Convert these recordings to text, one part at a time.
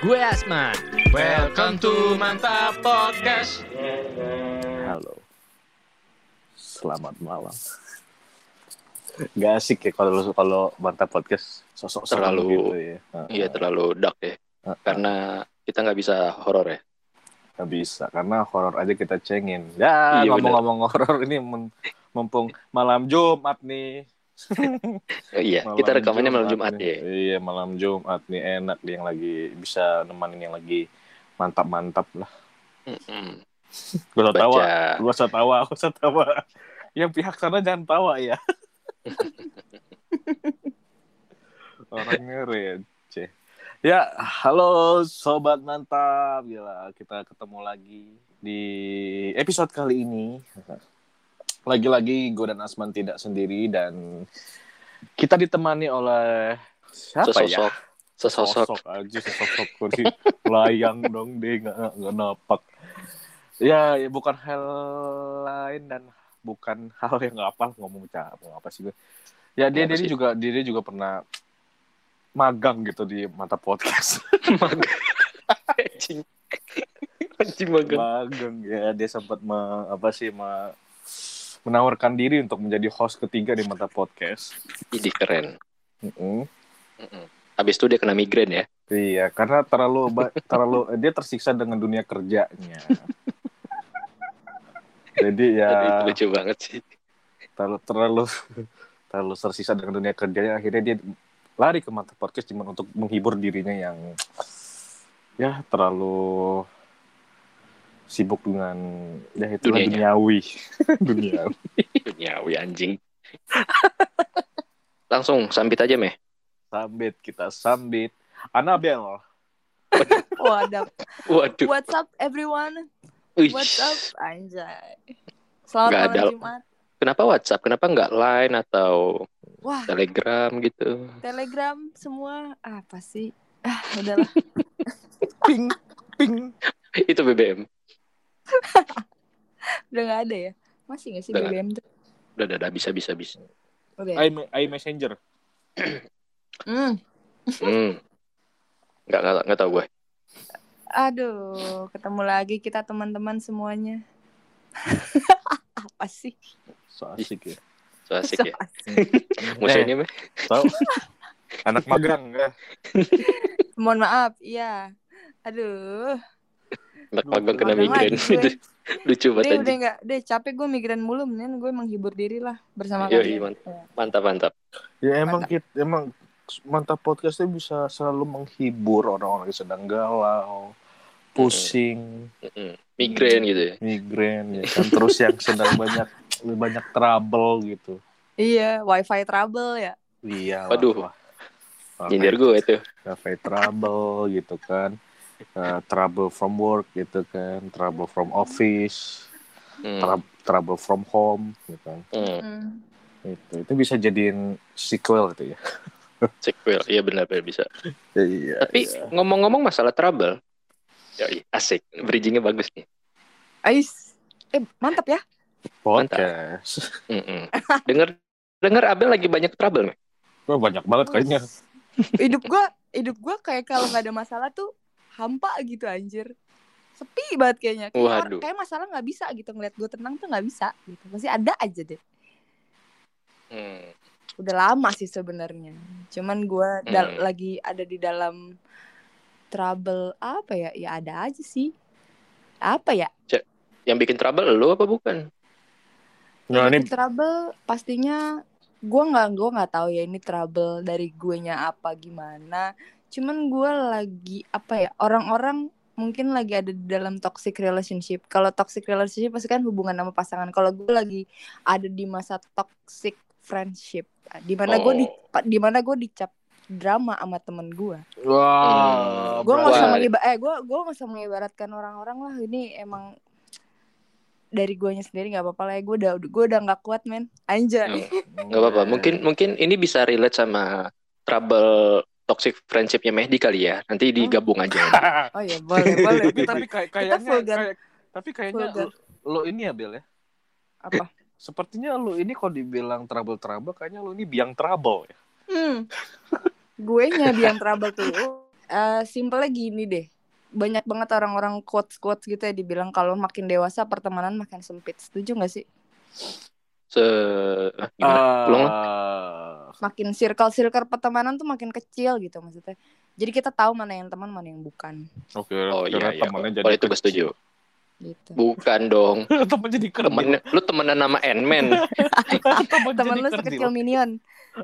Gue Asman. Welcome to Mantap Podcast. Halo. Selamat malam. Gak asik ya kalau kalau mantap podcast sosok Terlalu- gitu ya. Heeh. Iya terlalu dark ya. Heeh. Karena kita nggak bisa horor ya. Nggak bisa karena horor aja kita cengin. Ya Iya, ngomong-ngomong horor ini mumpung malam Jumat nih. Oh, iya, Malam kita rekamannya malam Jumat ya. Iya malam Jumat nih enak nih yang lagi bisa nemanin yang lagi mantap-mantap lah. Mm-mm. Gak usah tawa, gak usah tawa, gak usah tawa. Yang pihak sana jangan tawa ya. Orangnya receh. Ya, halo sobat mantap. Gila, kita ketemu lagi di episode kali ini. Lagi-lagi gue dan Asman tidak sendiri dan kita ditemani oleh siapa ya? Sesosok. Sesosok. sosok aja sesosok kursi layang dong deh nggak nggak napak ya, ya bukan hal lain dan bukan hal yang nggak apa ngomong apa apa sih gue ya dia dia juga dia juga pernah magang gitu di mata podcast Magang. Anjing. Anjing magang. magang ya dia sempat apa sih menawarkan diri untuk menjadi host ketiga di mata podcast Ide keren. Mm-mm. Habis itu dia kena migrain ya. Iya, karena terlalu terlalu dia tersiksa dengan dunia kerjanya. Jadi ya lucu banget sih. terlalu terlalu terlalu tersiksa dengan dunia kerjanya akhirnya dia lari ke mata podcast cuma untuk menghibur dirinya yang ya terlalu sibuk dengan ya Dunianya. duniawi duniawi Duniawi anjing. Langsung sambit aja meh. sambit kita sambit Anabel Waduh. Waduh. What's up everyone? Wih. What's up? Anjay. Selamat malam ada. Jumat. Kenapa WhatsApp? Kenapa nggak Line atau Wah, Telegram gitu? Telegram semua apa sih? Ah, udahlah. ping ping itu BBM. Udah nggak ada ya? Masih nggak sih Udah BBM tuh? Udah, udah, udah, bisa, bisa, bisa. Ya? i, i messenger Hmm. Hmm. Nggak, nggak, nggak tahu gue. Aduh, ketemu lagi kita teman-teman semuanya. apa sih? so asik ya So asik ya. So- Musuh Eh, ini meh. tahu anak magang ya Mohon maaf, iya. Aduh, Anak magang kena migrain. Lucu deh banget udah anjing. nggak, deh capek gue migrain mulu, mendingan gue menghibur diri lah bersama kalian. mantap. Mantap, mantap. Ya emang kita emang mantap podcastnya bisa selalu menghibur orang-orang yang sedang galau, pusing, Mm-mm. Migrain gitu ya. migrain ya kan terus yang sedang banyak banyak trouble gitu. Iya, wifi trouble ya. Iya. lah, Waduh. Nyindir gue itu. Cafe trouble gitu kan. Uh, trouble from work gitu kan, trouble from office, Hmm. tra- trouble from home gitu kan. Hmm. Hmm. Itu itu bisa jadiin sequel gitu ya. Sequel. Iya benar benar bisa. Iya. Tapi iya. ngomong-ngomong masalah trouble. Yoi, asik. Bridgingnya bagus nih. Ais, eh mantap ya. podcast. Mm-mm. Dengar dengar Abel lagi banyak trouble nih. Wah, banyak banget kayaknya. hidup gua hidup gua kayak kalau nggak ada masalah tuh hampa gitu anjir. Sepi banget kayaknya. Kayak, or- Waduh. kayak masalah nggak bisa gitu ngeliat gue tenang tuh nggak bisa gitu. Pasti ada aja deh. Hmm. udah lama sih sebenarnya. Cuman gua dal- Hmm. lagi ada di dalam trouble apa ya? Ya ada aja sih. Apa ya? Yang bikin trouble lo apa bukan? Nah, ini trouble pastinya gua nggak gua nggak tahu ya ini trouble dari gue nya apa gimana cuman gua lagi apa ya orang-orang mungkin lagi ada di dalam toxic relationship kalau toxic relationship pasti kan hubungan sama pasangan kalau gue lagi ada di masa toxic friendship di mana gue di Oh. di mana gue dicap drama sama temen gue wah. gue nggak usah Wah. mengiba eh gue gue nggak usah mengibaratkan orang-orang lah ini emang dari guanya sendiri nggak apa-apa lah ya gue udah gue udah nggak kuat men anjay Nggak apa-apa. Mungkin mungkin ini bisa relate sama trouble toxic friendshipnya Mehdi kali ya. Nanti digabung aja. oh ya boleh boleh tapi tapi kayak kayaknya kayak- tapi kayaknya Vulgar. lo, lo ini ya Bel ya. apa Sepertinya lo ini kalau dibilang trouble-trouble kayaknya lo ini biang trouble ya. hmm gue nya biang trouble tuh eh simpelnya gini deh. Banyak banget orang-orang quotes-quotes gitu ya dibilang kalau makin dewasa pertemanan makin sempit. Setuju gak sih? Se gimana? Ah, Makin circle-circle pertemanan tuh makin kecil gitu maksudnya. Jadi kita tahu mana yang teman, mana yang bukan Oke, Oh iya, iya. temannya jadi Kalau itu gue setuju. gitu. Bukan dong. Temen jadi kerdil. Temen, lu temenan nama Ant-Man. Temen Temen lu kerdil. sekecil minion.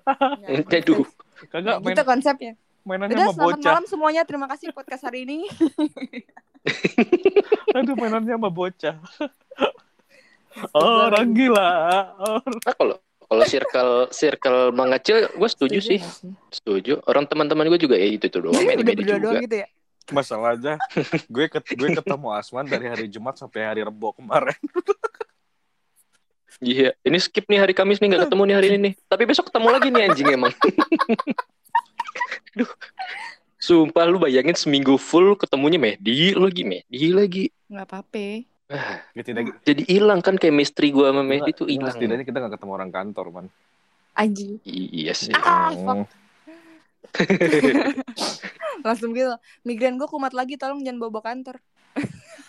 Aduh. Kagak main gitu konsepnya. mainannya Udah sama selamat bocah. malam semuanya. Terima kasih podcast hari ini. Aduh mainannya sama bocah. Orang gila. Orang... Nah, kalau kalau circle circle mengecil, gue setuju sih. nggak sih? Setuju. Orang teman-teman gue juga ya itu tuh doang. Udah Medi-medi berdua juga. doang gitu ya. Masalahnya gue ket, gue ketemu Asman dari hari Jumat sampai hari Rebo kemarin. Iya. Ini skip nih hari Kamis nih nggak ketemu nih hari ini nih. Tapi besok ketemu lagi nih anjing emang. Duh. Sumpah lu bayangin seminggu full ketemunya Medi lagi Medi lagi. Nggak apa-apa. Tidak, Jadi hilang kan chemistry gua sama Medi tuh Enggak, hilang. setidaknya kita gak ketemu orang kantor, man. Anjing. Iya sih. Ah, Hmm. Langsung gitu. Migran gue kumat lagi. Tolong jangan bawa, -bawa kantor.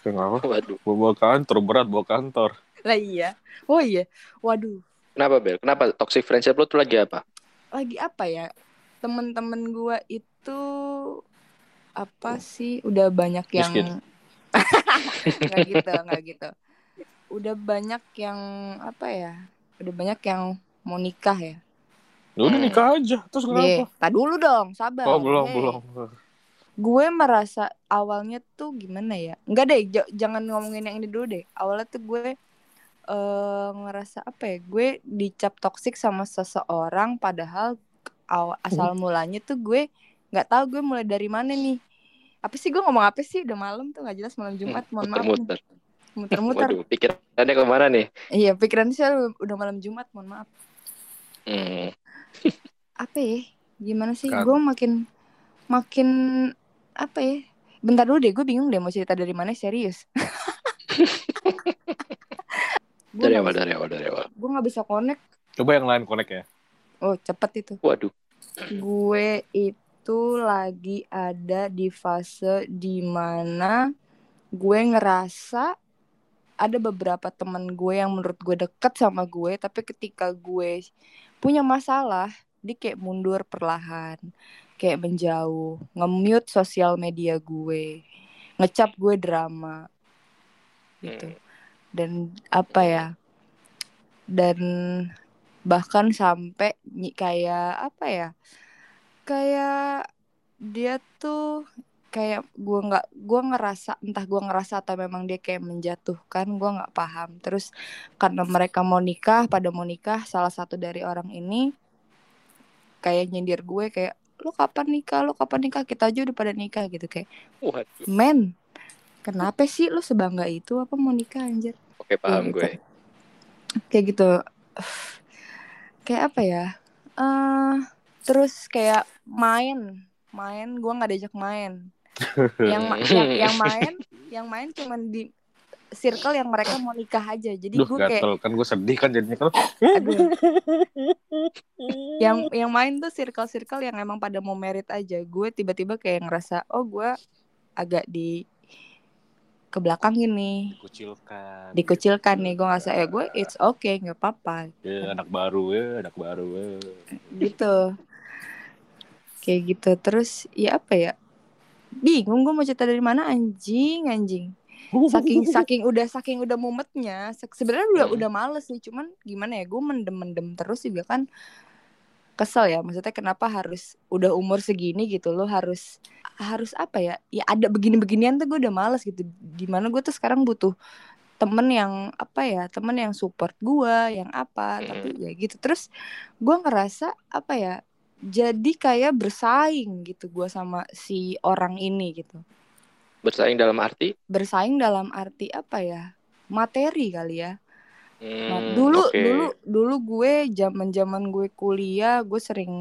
Kenapa? Waduh. Bawa kantor, berat bawa kantor. Lah iya. Oh iya. Waduh. Kenapa Bel? Kenapa toxic friendship lu tuh lagi apa? Lagi apa ya? Temen-temen gue itu apa sih? Udah banyak yang Miskin. Nggak gitu, nggak gitu. Udah banyak yang apa ya? Udah banyak yang mau nikah ya. Ya udah Hmm. nikah aja. Terus Ye, kenapa? tak dulu dong, sabar. Oh, belum, Ye. belum. Gue merasa awalnya tuh gimana ya? Enggak deh, jangan ngomongin yang ini dulu deh. Awalnya tuh gue eh ngerasa apa ya? Gue dicap toksik sama seseorang padahal aw- asal mulanya tuh gue nggak tahu gue mulai dari mana nih. Apa sih gue ngomong apa sih? Udah malam tuh nggak jelas malam Jumat. Mohon maaf. nih. Muter-muter. Waduh, pikirannya ke mana nih? Iya, pikiran saya udah malam Jumat. Mohon maaf. Hmm. Apa ya? Gimana sih? Gue makin makin apa ya? Bentar dulu deh, gue bingung deh mau cerita dari mana serius. Dari awal, dari awal, dari awal. gue nggak bisa connect. Coba yang lain connect ya. Oh cepet itu. Waduh. Gue itu lagi ada di fase di mana gue ngerasa ada beberapa teman gue yang menurut gue deket sama gue, tapi ketika gue punya masalah, dia kayak mundur perlahan, kayak menjauh, nge-mute sosial media gue, ngecap gue drama, gitu. Hmm. Dan apa ya? Dan bahkan sampai kayak apa ya? Kayak dia tuh kayak gue nggak gue ngerasa entah gue ngerasa atau memang dia kayak menjatuhkan gue nggak paham. Terus karena mereka mau nikah pada mau nikah salah satu dari orang ini kayak nyindir gue kayak lu kapan nikah? Lu kapan nikah? Kita aja udah pada nikah gitu. Kayak Waduh. men kenapa sih lu sebangga itu? Apa mau nikah anjir? Oke, paham Gitu. gue. kayak gitu. Kayak apa ya? Eh terus kayak main. Main gue nggak diajak main. Yang ma- yang yang main yang main cuman di circle yang mereka mau nikah aja. Jadi gue kayak gatel. kan gue sedih kan jadinya kan. aduh. Yang yang main tuh circle circle yang emang pada mau merit aja. Gue tiba-tiba kayak ngerasa oh gue agak di ke belakang ini. Dikucilkan. dikucilkan nih gue ngerasa ya gue it's okay nggak apa-apa Ya, anak baru ya, anak baru ya. gitu kayak gitu. Terus ya apa ya? Bingung gue mau cerita dari mana anjing anjing. Saking saking udah saking udah mumetnya se- sebenarnya udah Hmm. udah males sih. Cuman gimana ya gue mendem mendem terus juga kan kesel ya. Maksudnya kenapa harus udah umur segini gitu lo harus harus apa ya? Ya ada begini beginian tuh gue udah males gitu. Di mana gue tuh sekarang butuh temen yang apa ya temen yang support gue yang apa. Tapi ya gitu. Terus gue ngerasa apa ya jadi kayak bersaing gitu gue sama si orang ini gitu Bersaing dalam arti? bersaing dalam arti apa ya materi kali ya Nah, Hmm, dulu oke. dulu dulu gue zaman zaman gue kuliah gue sering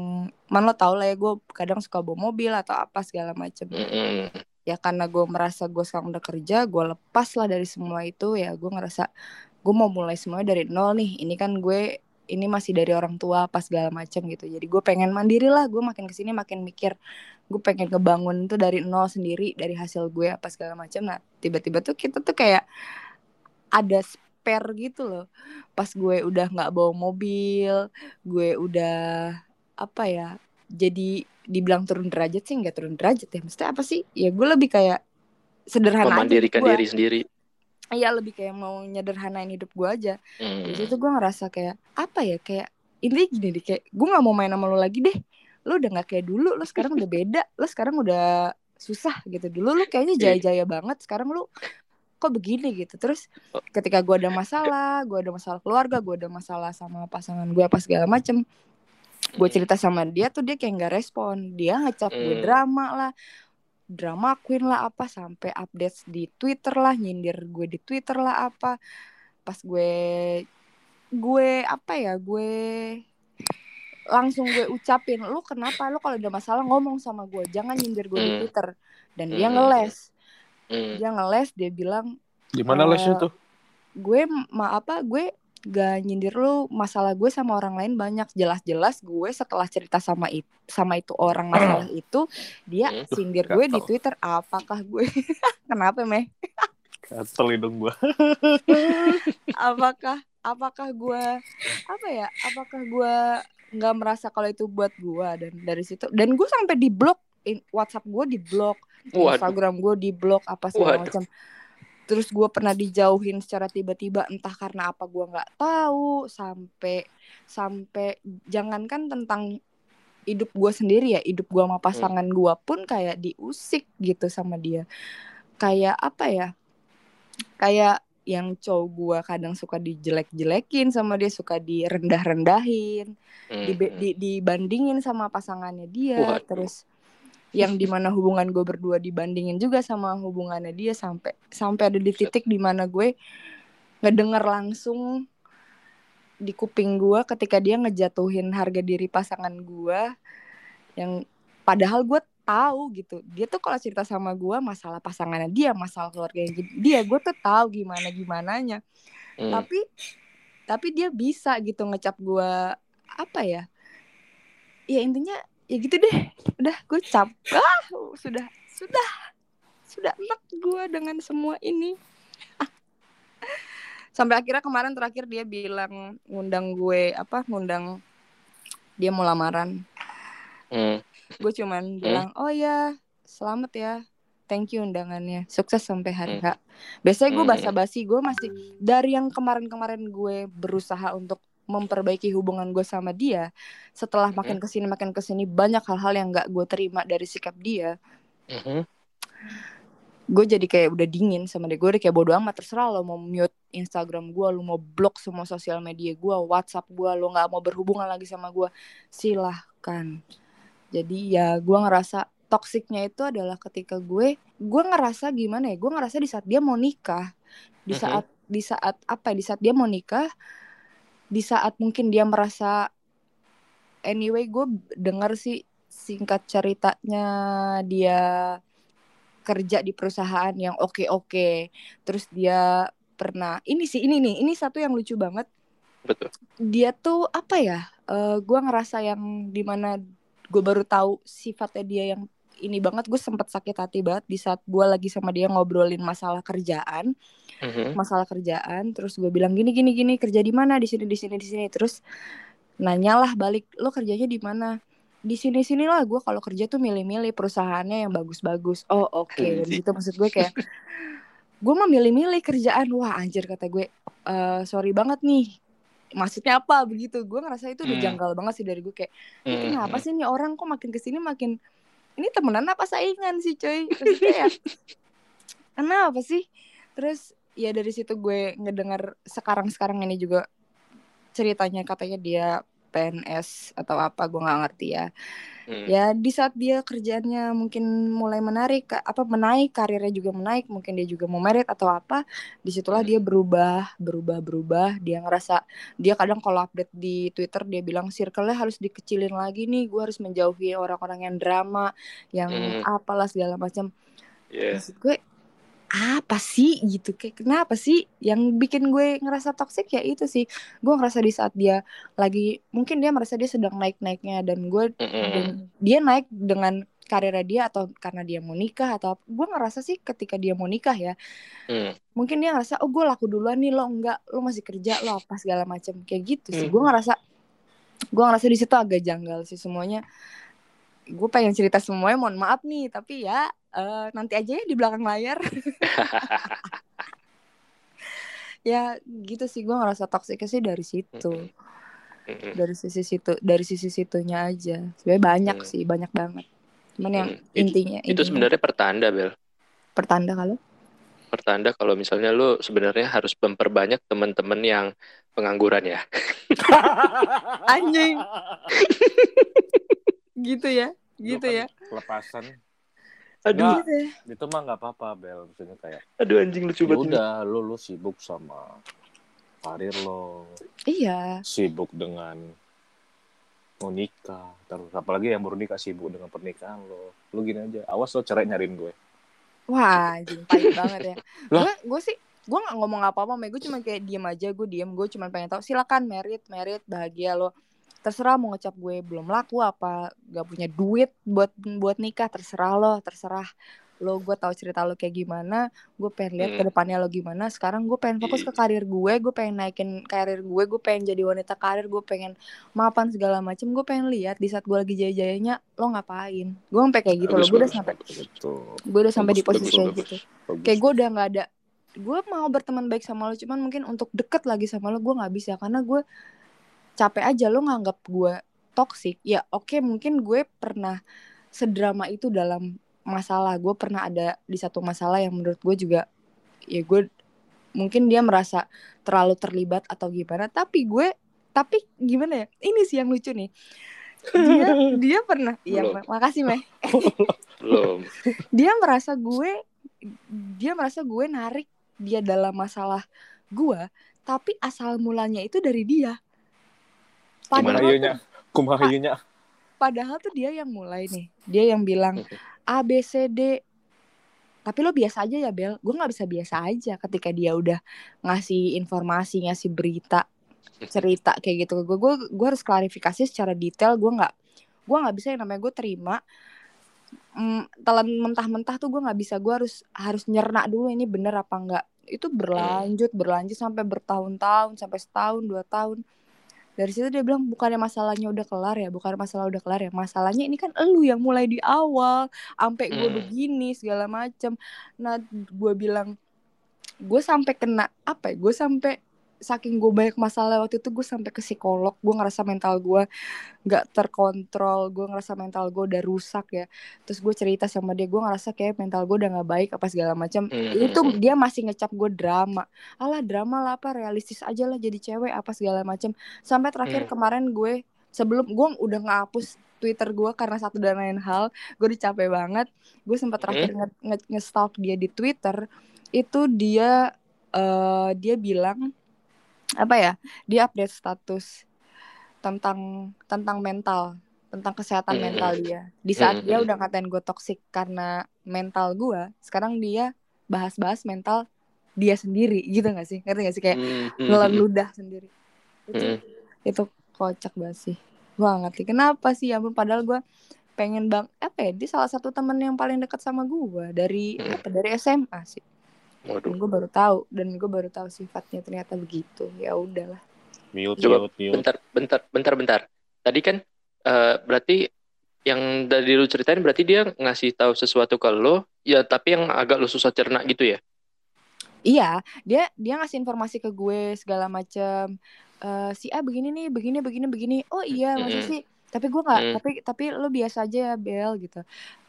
man lo tau lah ya gue kadang suka bawa mobil atau apa segala macem Mm-mm. ya karena gue merasa gue sekarang udah kerja gue lepas lah dari semua itu ya gue ngerasa gue mau mulai semuanya dari nol nih ini kan gue ini masih dari orang tua apa segala macam gitu jadi gue pengen mandiri lah gue makin ke sini makin mikir gue pengen ngebangun tuh dari nol sendiri dari hasil gue apa segala macam nah tiba-tiba tuh kita tuh kayak ada spare gitu loh pas gue udah nggak bawa mobil gue udah apa ya jadi dibilang turun derajat sih nggak turun derajat ya maksudnya apa sih ya gue lebih kayak sederhana aja Memandirikan gua. diri sendiri. Iya lebih kayak mau nyederhanain hidup gue aja Hmm. di situ gue ngerasa kayak apa ya kayak ini gini deh kayak gue nggak mau main sama lo lagi deh lo udah nggak kayak dulu lo sekarang udah beda lo sekarang udah susah gitu dulu lo kayaknya Iya. jaya-jaya banget sekarang lo kok begini gitu terus ketika gue ada masalah gue ada masalah keluarga gue ada masalah sama pasangan gue apa segala macem gue cerita sama dia tuh dia kayak nggak respon dia ngecap gue Hmm. drama lah drama queen lah apa sampai update di Twitter lah nyindir gue di Twitter lah apa pas gue gue apa ya gue langsung gue ucapin lu kenapa lu kalau ada masalah ngomong sama gue jangan nyindir gue di Hmm. Twitter dan dia Hmm. ngeles Hmm. dia ngeles dia bilang Di mana Eh, lesnya tuh? gue ma apa gue gak nyindir lu masalah gue sama orang lain banyak jelas-jelas gue setelah cerita sama itu sama itu orang masalah itu dia Hmm. sindir gue di. Twitter apakah gue kenapa meh Gatel hidung gua. apakah apakah gue apa ya apakah gue nggak merasa kalau itu buat gue dan dari situ dan gue sampai di blok WhatsApp gue di blok. Instagram gue di blok apa segala Waduh. macam terus gue pernah dijauhin secara tiba-tiba entah karena apa gue nggak tahu sampai sampai jangankan tentang hidup gue sendiri ya hidup gue sama pasangan gue pun kayak diusik gitu sama dia kayak apa ya kayak yang cowok gue kadang suka dijelek-jelekin sama dia suka direndah-rendahin Hmm. dibe- di, dibandingin sama pasangannya dia Waduh. terus yang di mana hubungan gue berdua dibandingin juga sama hubungannya dia sampai sampai ada di titik di mana gue ngedenger langsung di kuping gue ketika dia ngejatuhin harga diri pasangan gue yang padahal gue tahu gitu. Dia tuh kalau cerita sama gue masalah pasangannya dia masalah keluarga dia gue tuh tahu gimana gimananya. Hmm. tapi tapi dia bisa gitu ngecap gue apa ya? Ya intinya ya gitu deh. Udah gue cap ah sudah sudah sudah enak gue dengan semua ini. Sampai akhirnya kemarin terakhir dia bilang ngundang gue apa ngundang dia mau lamaran. Hmm. gue cuman bilang oh ya selamat ya. Thank you undangannya. Sukses sampai hari H. Biasanya gue Hmm. basa-basi. Gue masih dari yang kemarin-kemarin gue berusaha untuk memperbaiki hubungan gue sama dia setelah makin ke sini makin ke sini banyak hal-hal yang nggak gue terima dari sikap dia. Mhm. gue jadi kayak udah dingin sama dia. Gue udah kayak bodo amat. Terserah lo mau mute Instagram gue lo mau blok semua sosial media gue WhatsApp gue lo nggak mau berhubungan lagi sama gue silahkan. Jadi ya gue ngerasa toksiknya itu adalah ketika gue gue ngerasa gimana ya? Gue ngerasa di saat dia mau nikah. Di saat di saat apa ya? Di saat dia mau nikah di saat mungkin dia merasa anyway gue dengar sih singkat ceritanya dia kerja di perusahaan yang oke oke terus dia pernah ini sih ini nih ini satu yang lucu banget. Betul. dia tuh apa ya eh gue ngerasa yang di mana gue baru tahu sifatnya dia yang ini banget. Gue sempet sakit hati banget di saat gue lagi sama dia ngobrolin masalah kerjaan Mhm. masalah kerjaan terus gue bilang gini gini gini kerja di mana? Di sini di sini di sini. Terus nanyalah balik lo kerjanya di mana? Di sini sini lah gue kalau kerja tuh milih-milih perusahaannya yang bagus-bagus. Oh oke. Dari Anjing. situ maksud gue kayak gue mah milih-milih kerjaan. Wah anjir kata gue "Eh, sorry banget nih. Maksudnya apa? Begitu. Gue ngerasa itu udah Hmm. janggal banget sih dari gue kayak ini Mhm. kenapa sih nih orang kok makin ke sini makin ini temenan apa saingan sih coy? Maksudnya ya kenapa sih? Terus ya dari situ gue ngedengar sekarang sekarang ini juga ceritanya katanya dia PNS atau apa gue nggak ngerti ya Hmm. ya di saat dia kerjaannya mungkin mulai menarik apa menaik karirnya juga menaik mungkin dia juga mau merit atau apa di situlah Hmm. dia berubah berubah berubah dia ngerasa dia kadang kalau update di Twitter dia bilang circle-nya harus dikecilin lagi nih gue harus menjauhi orang-orang yang drama yang Hmm. apalah segala macam Yeah. maksud gue apa sih gitu? Kayak kenapa sih yang bikin gue ngerasa toxic? Ya itu sih. Gue ngerasa di saat dia lagi mungkin dia merasa dia sedang naik naiknya dan gue dan dia naik dengan karirnya dia atau karena dia mau nikah atau gue ngerasa sih ketika dia mau nikah ya Hmm. mungkin dia ngerasa oh gue laku duluan nih lo enggak lo masih kerja lo apa segala macam kayak gitu sih. Hmm. gue ngerasa gue ngerasa di situ agak janggal sih semuanya. Gue pengen cerita semuanya mohon maaf nih tapi ya eh, nanti aja ya di belakang layar ya gitu sih gue ngerasa toksiknya sih dari situ dari sisi situ dari sisi situnya aja sebenarnya banyak Hmm. sih banyak banget cuman yang Hmm. Itu- intinya Itu sebenarnya pertanda, Bel. pertanda kalau Pertanda kalau misalnya lu sebenarnya harus memperbanyak teman-teman yang pengangguran ya. Anjing. gitu ya Lu gitu kan ya Lepasan. Aduh, gitu ya Itu mah nggak apa-apa, Bel. Maksudnya kayak, aduh anjing lucu banget. udah, lu, lu sibuk sama karir lo, iya sibuk dengan mau nikah. Terus apalagi yang baru nikah sibuk dengan pernikahan lo. Lu gini aja, awas lo cerai nyariin gue. wah anjing pahit banget ya gue gue sih gue nggak ngomong apa apa gue cuma kayak diem aja gue diem gue cuma pengen tahu silakan merit merit bahagia lo terserah mau ngecap gue belum laku apa gak punya duit buat buat nikah terserah lo terserah lo gue tahu cerita lo kayak gimana gue pengen lihat Hmm. ke depannya lo gimana. Sekarang gue pengen fokus ke karir gue gue pengen naikin karir gue gue pengen jadi wanita karir gue pengen mapan segala macem gue pengen lihat di saat gue lagi jaya jayanya lo ngapain? Gue sampai kayak gitu Bagus, gue udah sampai gue udah sampai di posisi kayak gitu. Bagus. kayak gue udah nggak ada gue mau berteman baik sama lo cuman mungkin untuk deket lagi sama lo gue nggak bisa karena gue capek aja lo nganggap gue toxic ya oke mungkin gue pernah sedrama itu dalam masalah. Gue pernah ada di satu masalah yang menurut gue juga ya gue mungkin dia merasa terlalu terlibat atau gimana. Tapi gue tapi gimana ya ini sih yang lucu nih. Dia dia pernah iya makasih meh. Belum. dia merasa gue dia merasa gue narik dia dalam masalah gue tapi asal mulanya itu dari dia Gimana? padahal tuh, Kumahayunya, kumahayunya. padahal tuh dia yang mulai nih. Dia yang bilang A B C D. Tapi lo biasa aja ya Bel. Gue nggak bisa biasa aja ketika dia udah ngasih informasi ngasih berita cerita kayak gitu gue gue gue harus klarifikasi secara detail. Gue nggak gue nggak bisa yang namanya gue terima. Mm, telan mentah-mentah tuh gue nggak bisa. Gue harus harus nyerna dulu ini bener apa enggak itu berlanjut berlanjut sampai bertahun-tahun sampai setahun dua tahun dari situ dia bilang bukannya masalahnya udah kelar ya bukan masalah udah kelar ya masalahnya ini kan elu yang mulai di awal sampai gue Hmm. begini segala macem nah gue bilang gue sampai kena apa ya gue sampai saking gue banyak masalah waktu itu gue sampai ke psikolog gue ngerasa mental gue nggak terkontrol gue ngerasa mental gue udah rusak ya. Terus gue cerita sama dia gue ngerasa kayak mental gue udah nggak baik apa segala macam. Hmm. itu dia masih ngecap gue drama. Alah drama lah apa realistis aja lah jadi cewek apa segala macam. Sampai terakhir Hmm. kemarin gue sebelum gue udah ngapus Twitter gue karena satu dan lain hal gue udah capek banget. Gue sempat terakhir nge, nge, nge-stalk dia di Twitter. Itu dia eh dia bilang apa ya dia update status tentang tentang mental tentang kesehatan Hmm. mental dia di saat dia Hmm. udah ngatain gue toxic karena mental gue sekarang dia bahas-bahas mental dia sendiri gitu gak sih ngerti gak sih kayak Hmm, hmm, hmm. ludah sendiri itu Hmm. itu kocak banget sih gue gak ngerti kenapa sih ya padahal gue pengen bang apa ya dia salah satu temen yang paling dekat sama gue dari Hmm. apa dari SMA sih dan Waduh. gue baru tahu dan gue baru tahu sifatnya ternyata begitu ya udahlah Mute, Coba mute, mute. bentar, bentar, bentar, bentar. Tadi kan eh, berarti yang dari lu ceritain berarti dia ngasih tahu sesuatu ke lo, ya tapi yang agak lu susah cerna gitu ya. iya dia dia ngasih informasi ke gue segala macam Eh, si A begini nih begini begini begini oh iya masa Mm-mm. sih tapi gue nggak Mm. tapi tapi lo biasa aja ya Bel gitu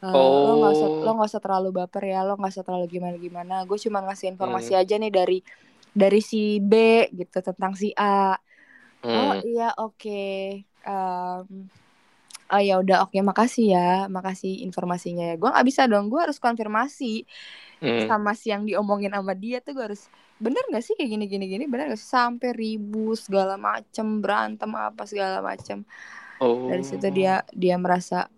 Eh, lo nggak usah Oh. lo nggak usah terlalu baper ya lo nggak usah terlalu gimana gimana gue cuma ngasih informasi Mm. aja nih dari dari si B gitu tentang si A oh Hmm. iya oke Em, oh ya udah oke makasih ya makasih informasinya ya gue nggak bisa dong gue harus konfirmasi Hmm. sama si yang diomongin sama dia tuh gue harus bener gak sih kayak gini gini gini bener gak sih sampai ribu segala macem berantem apa segala macem Oh. dari situ dia dia merasa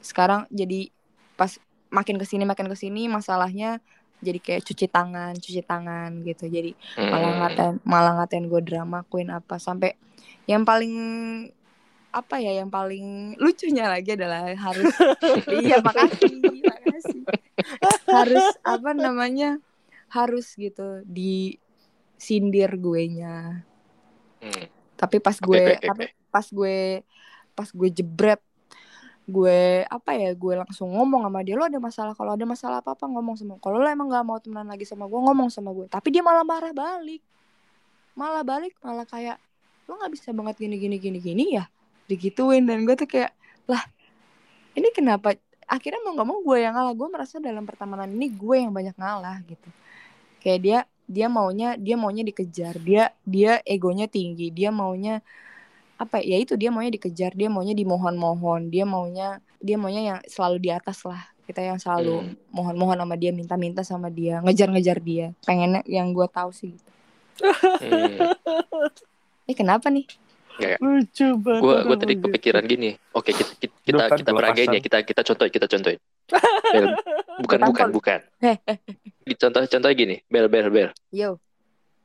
sekarang jadi pas makin ke sini makin ke sini masalahnya jadi kayak cuci tangan cuci tangan gitu jadi Hmm. malah ngatain malah ngatain gue drama queen apa sampai yang paling apa ya yang paling lucunya lagi adalah harus iya makasih makasih harus apa namanya harus gitu disindir gue nya Hmm. tapi pas gue tapi pas gue pas gue jebret gue apa ya gue langsung ngomong sama dia lo ada masalah kalau ada masalah apa apa ngomong sama kalau lo emang gak mau temenan lagi sama gue ngomong sama gue tapi dia malah marah balik. Malah balik malah kayak lo nggak bisa banget gini gini gini gini ya? Digituin dan gue tuh kayak lah ini kenapa? Akhirnya mau nggak mau gue yang ngalah gue merasa dalam pertemanan ini gue yang banyak ngalah gitu. Kayak dia dia maunya dia maunya dikejar dia dia egonya tinggi dia maunya apa ya itu dia maunya dikejar dia maunya dimohon-mohon dia maunya dia maunya yang selalu di atas lah kita yang selalu Hmm. mohon-mohon sama dia minta-minta sama dia ngejar-ngejar dia pengennya yang gue tahu sih gitu. Hmm. eh kenapa nih Lucu banget. Gua orang gua tadi kepikiran gini. Oke, kita kita kita, Duh, kan kita peragain ya, kita kita contohin, kita contohin. Bel, bukan bukan bukan. Heh, Dicontoh contoh gini, bel bel bel. yo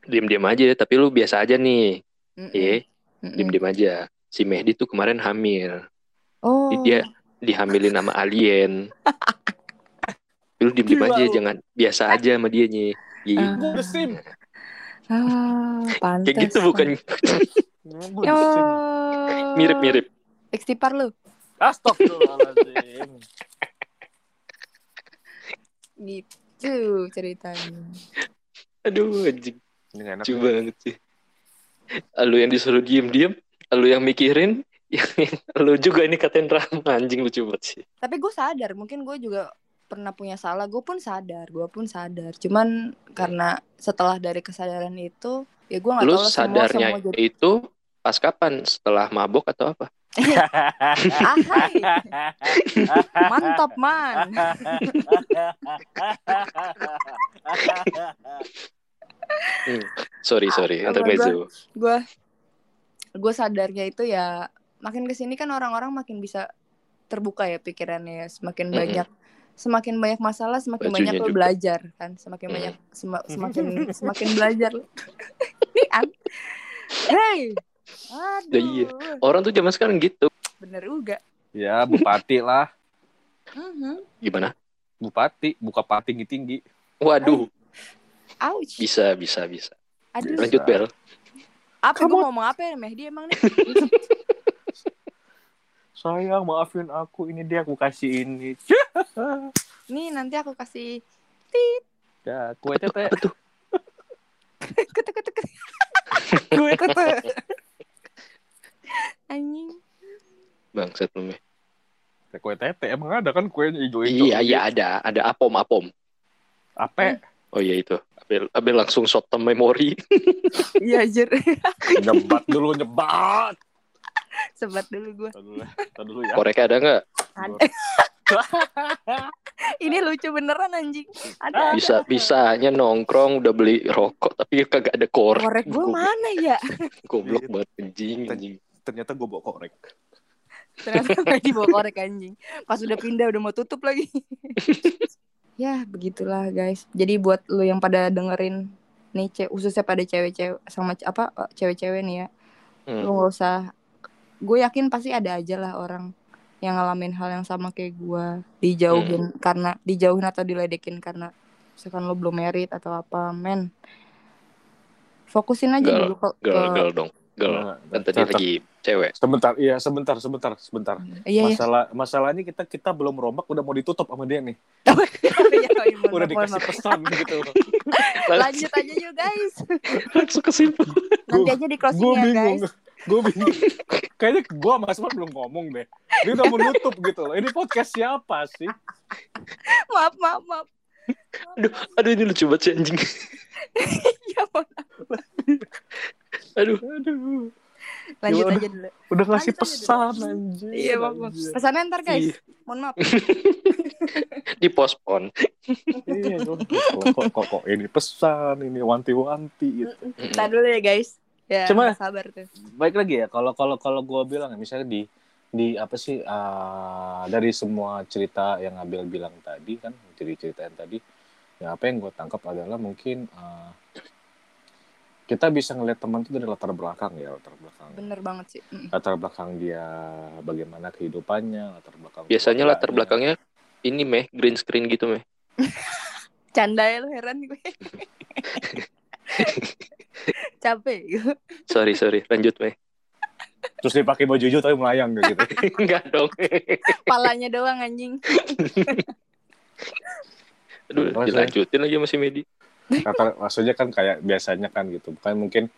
Diam-diam aja, tapi lu biasa aja nih. Iya, Mm-mm. diam-diam aja. Si Mehdi tuh kemarin hamil. oh Dia dihamilin sama alien. Lu diem-diem aja, lu. jangan biasa aja sama dia nih. Iya. Ah. Ah pantas Kayak gitu bukan besim. mirip-mirip. Istighfar lu Astagfirullahaladzim. gitu ceritanya Aduh, anjing. Ini gak enak. Lucu banget sih. Lu yang disuruh diem-diem, lu yang mikirin, yang lu juga ini katain drama anjing lucu banget sih. tapi gue sadar mungkin gue juga pernah punya salah gue pun sadar gue pun sadar cuman karena setelah dari kesadaran itu ya gue nggak Lu tahu semua sadarnya semua jadi itu pas kapan? Setelah mabok atau apa? ahai mantap man Sorry, sorry, Ah, intermezzo. gue gue sadarnya itu ya makin ke sini kan orang-orang makin bisa terbuka ya pikirannya ya semakin Mm-mm. banyak semakin banyak masalah semakin Bajunya banyak lo juga. belajar kan semakin Mm. banyak sema- semakin semakin belajar hey aduh Ya iya. Orang tuh zaman sekarang gitu. bener juga ya, bupati lah. Mhm. Gimana? Bupati, buka pati tinggi-tinggi. Waduh, ouch bisa, bisa, bisa. Aduh Lanjut, Bel. apa gue Kamu- ngomong apa ya Mehdi emang nih Sayang, maafin aku. Ini dia aku kasih ini. nih nanti aku kasih Ya, kue tete. Apa tuh? ketek. Kue tete. anjing Bangsat lu, Meh. Kue tete. Emang ada kan kuenya hijau-hijau? Iya, iya ada, ada apom, apom. Apa? Oh iya itu. Abel, Abel langsung short term memory. iya jir Nyebat dulu, nyebat. sebat dulu gue Tadi dulu, dulu ya. Korek ada nggak? Ada. ini lucu beneran anjing ada Bisa, bisanya nongkrong udah beli rokok tapi kagak ada korek. korek gue mana ya Goblok banget anjing, anjing. Ternyata gue bawa korek. ternyata nggak dibawa korek anjing pas udah pindah udah mau tutup lagi ya begitulah guys. Jadi buat lu yang pada dengerin nih ce khususnya pada cewek-cewek sama apa eh, cewek-cewek nih ya Hmm. lu nggak usah. Gue yakin pasti ada aja lah orang yang ngalamin hal yang sama kayak gue. Dijauhin karena dijauhin atau diledekin karena misalkan lo belum merit atau apa men. Fokusin aja Girl, dulu ke, Girl, ke- girl dong. Girl. Nah, Kan tadi lagi cewek. Sebentar, iya sebentar, sebentar, sebentar. iya iya Masalah masalahnya kita kita belum rombak udah mau ditutup sama dia nih. Iya, iya, mohon Udah maaf, dikasih maaf. pesan gitu. lanjut aja yuk guys Langsung kesimpulan. nanti aja di closing Gue ya guys bingung. Gue bingung. Kayaknya gue sama Asman belum ngomong deh. Dia udah menutup gitu loh. Ini podcast siapa sih? maaf maaf maaf Aduh, aduh ini lucu banget sih anjing. ya mohon Aduh. Aduh. lanjut Ya aja dulu Udah ngasih Lanjut aja pesan anjir. iya maaf maaf anjir. pesannya ntar guys Iya. mohon maaf Di postpone. Iya, kok, kok, kok, kok ini pesan, ini wanti-wanti gitu. Ntar dulu ya guys ya Cuma- sabar tuh Baik lagi ya, kalau kalau kalau gue bilang ya, misalnya di di apa sih ah, dari semua cerita yang Abel bilang tadi kan, jadi cerita yang tadi, ya apa yang gue tangkap adalah mungkin uh, kita bisa ngelihat teman itu dari latar belakang ya latar belakang Bener banget sih. Mm. latar belakang dia bagaimana kehidupannya latar belakang Biasanya latar belakangnya ini meh green screen gitu meh. Canda ya lu heran gue. Capek gitu. Sorry sorry lanjut meh. terus dia pakai baju hijau tapi melayang gitu Enggak dong. Palanya doang anjing. Aduh, Terus, dilanjutin lagi masih Medi. Kata, maksudnya kan kayak biasanya kan gitu. Bukan mungkin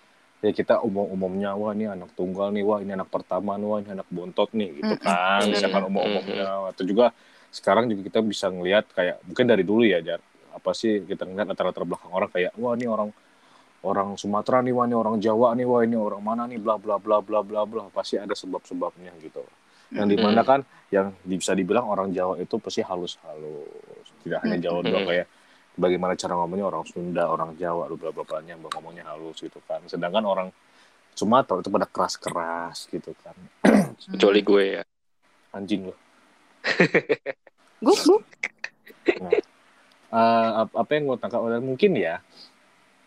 ya kita umum-umumnya wah ini anak tunggal nih wah ini anak pertama nih wah ini anak bontot nih gitu kan. Mm-mm. misalkan umum-umumnya. Atau juga sekarang juga kita bisa ngelihat kayak mungkin dari dulu ya Jar apa sih kita ngeliat latar-latar belakang orang kayak wah ini orang orang Sumatera nih wah ini orang Jawa nih wah ini orang mana nih bla bla bla bla bla bla. Pasti ada sebab-sebabnya gitu. Yang di mana kan yang bisa dibilang orang Jawa itu pasti halus-halus. Tidak hanya Jawa doang kayak bagaimana cara ngomongnya orang Sunda orang Jawa bla bla bla nya ngomongnya halus gitu kan. Sedangkan orang Sumatera itu pada keras-keras gitu kan. Kecuali gue ya. anjing loh Gue gue Eh, ap- apa yang gue tangkap mungkin ya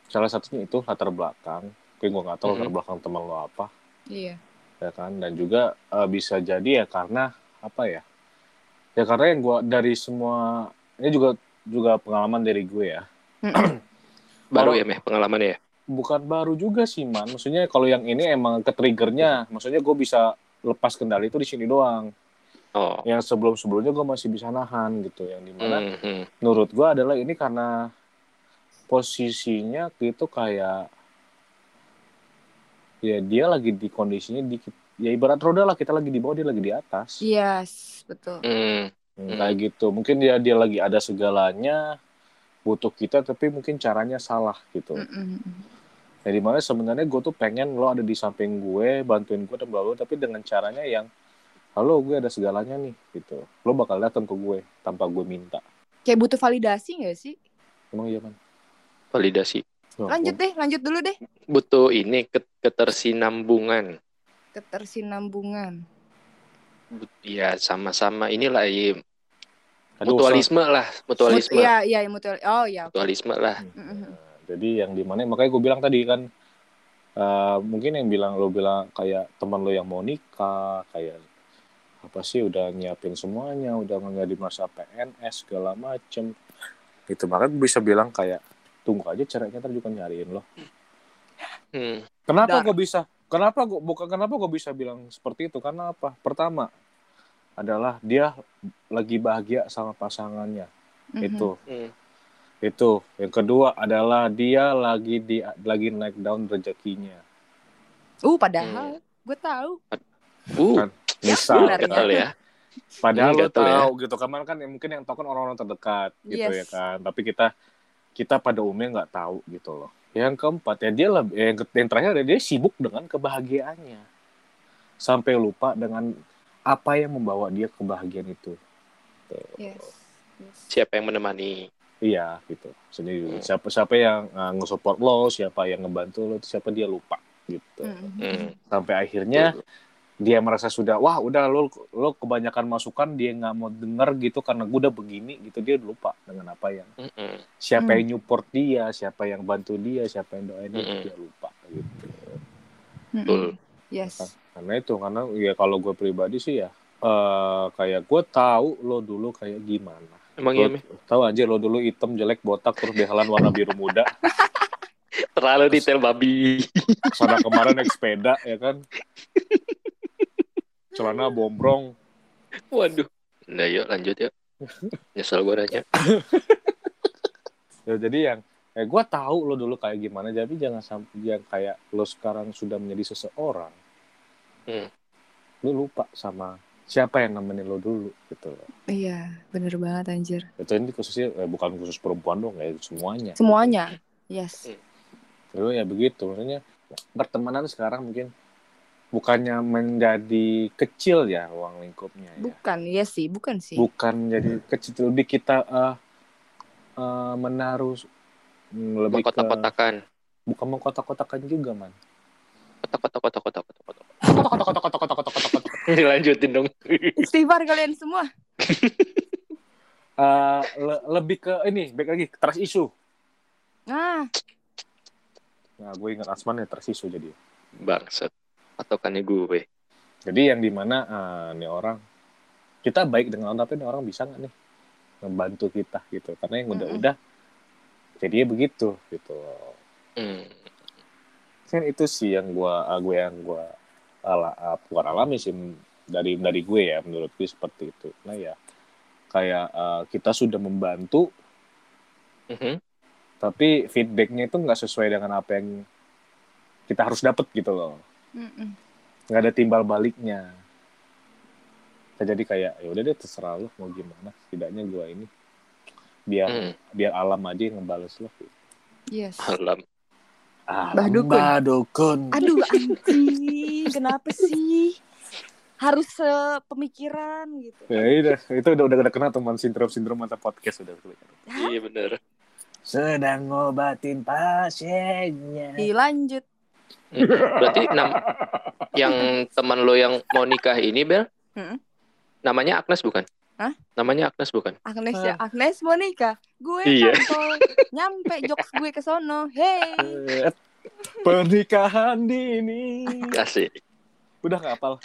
salah satunya itu latar belakang. Tapi gue nggak tahu latar Mhm. belakang teman lo apa. Iya. ya kan? Dan juga eh, bisa jadi ya karena apa ya ya karena yang gue dari semua ini juga juga pengalaman dari gue ya Baru ya meh pengalamannya ya. bukan baru juga sih man maksudnya kalau yang ini emang ke triggernya maksudnya gue bisa lepas kendali itu di sini doang Oh. yang sebelum sebelumnya gue masih bisa nahan gitu yang di mana Hmm, hmm. menurut gue adalah ini karena posisinya gitu kayak ya dia lagi di kondisinya di ya ibarat roda lah kita lagi di bawah dia lagi di atas Yes, betul. Hmm. Hmm, kayak gitu mungkin dia dia lagi ada segalanya butuh kita tapi mungkin caranya salah gitu Mm-mm. ya di mana sebenarnya gue tuh pengen lo ada di samping gue bantuin gue dan bla bla, tapi dengan caranya yang halo gue ada segalanya nih gitu lo bakal datang ke gue tanpa gue minta Kayak butuh validasi gak sih? emang iya man Validasi. Oh, Lanjut deh, lanjut dulu deh. Butuh ini ke- ketersinambungan. Ketersinambungan. But- Ya sama-sama inilah ya, Aduh, mutualisme lah, mutualisme. Mut- Iya, iya, mutual. Oh, iya. oke. Mutualisme lah. Nah, jadi yang di mana makanya gue bilang tadi kan eh, mungkin yang bilang lo bilang kayak teman lo yang mau nikah kayak apa sih udah nyiapin semuanya udah nggak di masa PNS segala macem itu makanya gue bisa bilang kayak tunggu aja caranya ntar juga nyariin lo Hmm. kenapa gue bisa kenapa gue bukan kenapa gue bisa bilang seperti itu karena apa pertama adalah dia lagi bahagia sama pasangannya Mhm. itu Hmm. itu yang kedua adalah dia lagi di lagi naik down rezekinya Uh, padahal gue tahu. Uh, misal benar. gatal ya. padahal Hmm, lo ya. tahu gitu kemarin kan ya mungkin yang tahu kan orang-orang terdekat gitu Yes. ya kan tapi kita kita pada umumnya nggak tahu gitu loh yang keempat ya dia lebih yang, yang terakhir adalah dia sibuk dengan kebahagiaannya sampai lupa dengan apa yang membawa dia kebahagiaan itu Yes. yes. Siapa yang menemani? iya gitu sendiri Hmm. siapa siapa yang uh, nge-support lo siapa yang ngebantu lo siapa dia lupa gitu Mhm. Hmm. sampai akhirnya dia merasa sudah wah udah lo lo kebanyakan masukan dia nggak mau denger gitu karena gue udah begini gitu dia lupa dengan apa yang Mm-mm. siapa Hmm. yang nyupport dia siapa yang bantu dia siapa yang doain dia Mm-mm. dia lupa gitu Mhm. Betul. Yes. karena itu karena ya kalau gue pribadi sih ya eh kayak gue tahu lo dulu kayak gimana Emang Lo iya, tahu aja lo dulu hitam jelek botak terus behalan warna biru muda Terlalu detail babi. sana kemarin naik sepeda ya kan celana bombrong Waduh. Nah, yuk lanjut yuk. Nyesel gue nanya. ya jadi yang eh gue tahu lo dulu kayak gimana jadi jangan sampai yang kayak lo sekarang sudah menjadi seseorang Hmm. lo lupa sama siapa yang nemenin lo dulu gitu loh Iya, bener banget anjir. itu ini khususnya eh, bukan khusus perempuan dong ya semuanya Semuanya. Yes. Terus ya begitu maksudnya pertemanan sekarang mungkin bukannya menjadi kecil ya ruang lingkupnya ya Bukan, iya sih, bukan sih. bukan jadi kecil lebih kita eh, eh, menaruh mm, lebih ke Kotak-kotakan. bukan mengkotak-kotakan juga man Kotak-kotak-kotak-kotak-kotak. kotak-kotak-kotak-kotak-kotak-kotak Dilanjutin dong. Istighfar kalian semua. eh, le- lebih ke ini baik lagi trust issue Nah, nah gue ingat Asman ya trust issue jadi Bangsat. Patokannya gue. jadi yang di mana eh, nih orang kita baik dengan orang tapi nih orang bisa nggak nih membantu kita gitu karena yang udah-udah jadinya begitu gitu Hmm. kan itu sih yang gua ah, gue yang gua ala ah, bukan alami sih dari dari gue ya menurut gue seperti itu nah ya kayak ah, kita sudah membantu Mhm. tapi feedbacknya itu nggak sesuai dengan apa yang kita harus dapat gitu loh mm-mm. nggak ada timbal baliknya jadi kayak ya udah deh terserah lu mau gimana setidaknya gua ini biar Hmm. biar alam aja yang ngebales lo yes. Alam. alam Dukun. Mbah Dukun. Aduh anjing, kenapa sih? Harus sepemikiran gitu. ya udah itu udah udah kena teman sindrom sindrom mata podcast udah Iya bener. sedang ngobatin pasiennya Ih, lanjut. Mhm. Berarti nam yang teman lo yang mau nikah ini Bel? Mm-mm. Namanya Agnes bukan? Hah? Namanya Agnes bukan? Agnes ya, Agnes mau nikah. Gue Iya. kantol. Nyampe jokes gue ke sono. Hey. Pernikahan dini Kasih. udah nggak apal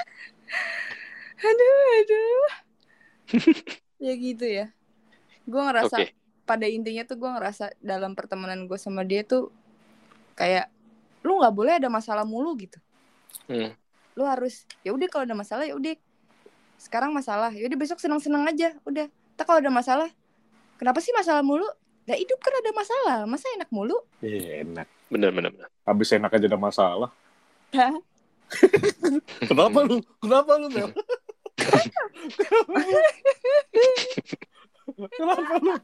Aduh, aduh. ya gitu ya. Gue ngerasa Oke. pada intinya tuh gue ngerasa dalam pertemanan gue sama dia tuh kayak lu nggak boleh ada masalah mulu gitu. Hmm. Lu harus ya udah kalau ada masalah ya udah sekarang masalah ya udah besok senang-senang aja udah. Tak kalau ada masalah kenapa sih masalah mulu? Nah hidup kan ada masalah masa enak mulu? Iya, enak Bener bener bener. habis enak aja ada masalah Hah? kenapa lu kenapa lu Mel kenapa lu.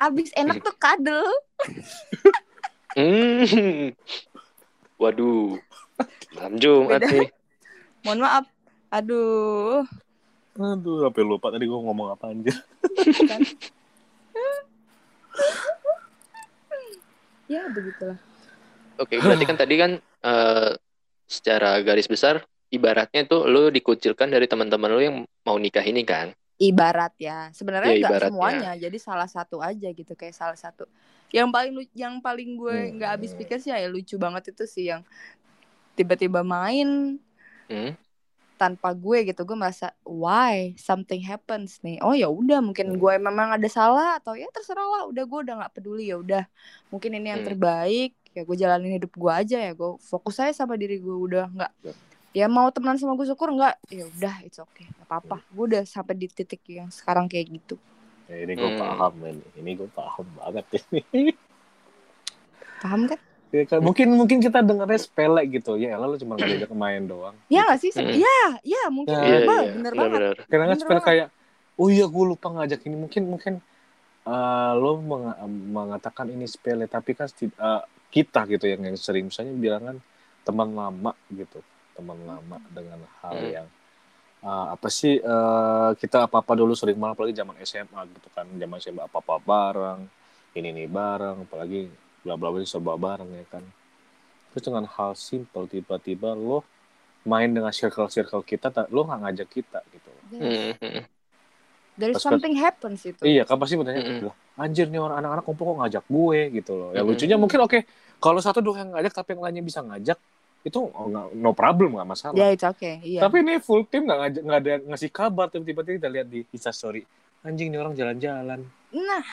Abis enak tuh kadel. Hmm. Waduh. Malam Jumat Beda. nih. Mohon maaf. Aduh. Aduh, sampai lupa tadi gue ngomong apa anjir. Kan? ya begitulah. Oke, berarti kan tadi kan eh, secara garis besar ibaratnya tuh lu dikucilkan dari teman-teman lu yang mau nikah ini kan. Ibarat ya. Sebenarnya Ya, semuanya. Jadi salah satu aja gitu kayak salah satu. Yang paling yang paling gue Hmm. nggak habis pikir sih ya lucu banget itu sih yang tiba-tiba main Hmm. tanpa gue gitu gue merasa why something happens nih oh ya udah mungkin Hmm. gue memang ada salah atau ya terserah lah udah gue udah nggak peduli ya udah mungkin ini yang Hmm. terbaik ya gue jalanin hidup gue aja ya gue fokus aja sama diri gue udah nggak Ya. ya mau temenan sama gue syukur nggak ya udah it's okay nggak apa-apa Hmm. gue udah sampai di titik yang sekarang kayak gitu ini gue Hmm. paham ini. Ini gue paham banget ini. paham kan Ya, kan, mungkin mungkin kita dengarnya sepele gitu ya lalu cuma ngajak main doang ya nggak sih Hmm. ya ya mungkin Ya, Iya, Bah, iya. bener banget kadang Bener sepele banget. kayak oh iya gue lupa ngajak ini mungkin mungkin eh, lo meng- mengatakan ini sepele tapi kan eh, kita gitu yang yang sering misalnya bilang kan teman lama gitu teman lama dengan hal Hmm. yang eh, apa sih eh, kita apa apa dulu sering malah apalagi zaman SMA gitu kan zaman SMA apa apa bareng ini nih bareng apalagi bla bla bla serba bareng ya kan terus dengan hal simple tiba-tiba lo main dengan circle circle kita ta- lo nggak ngajak kita gitu Hmm, hmm. dari Pas- something happens itu Iya, kan pasti bertanya, Mm-mm. "Lah, anjir nih orang anak-anak kumpul kok ngajak gue gitu loh. Ya Mm-mm. lucunya mungkin oke, kalau satu dua yang ngajak tapi yang lainnya bisa ngajak, itu oh, nggak- no problem nggak masalah. ya it's okay iya Tapi ini full tim nggak ngajak nggak ada ngasih kabar tiba-tiba kita lihat di Insta story. Anjing nih orang jalan-jalan. nah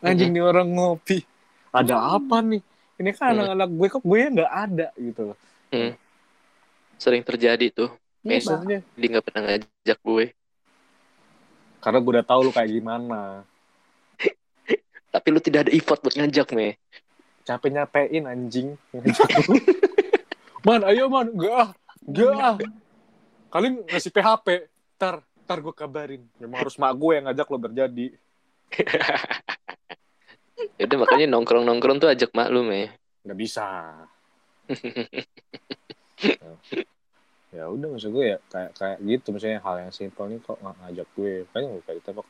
Anjing nih orang ngopi. Ada apa nih? Ini kan Mm. anak-anak gue kok gue nggak ada gitu loh. Sering terjadi tuh. iya, Besok. Bang. Maksudnya Dia nggak pernah ngajak gue. karena gue udah tahu lu kayak gimana. Tapi lu tidak ada effort buat ngajak, me. Capek nyapein anjing. Ngajak. man, ayo man, enggak ah. Enggak ah. Kalian ngasih PHP. Tar, tar gue kabarin. Memang harus mak gue yang ngajak lo berjadi. Yaudah makanya nongkrong-nongkrong tuh ajak mak lu, me. Nggak bisa. ya udah maksud gue ya kayak kayak gitu misalnya hal yang simpel nih kok nggak ngajak gue kayaknya gue kayak gitu kok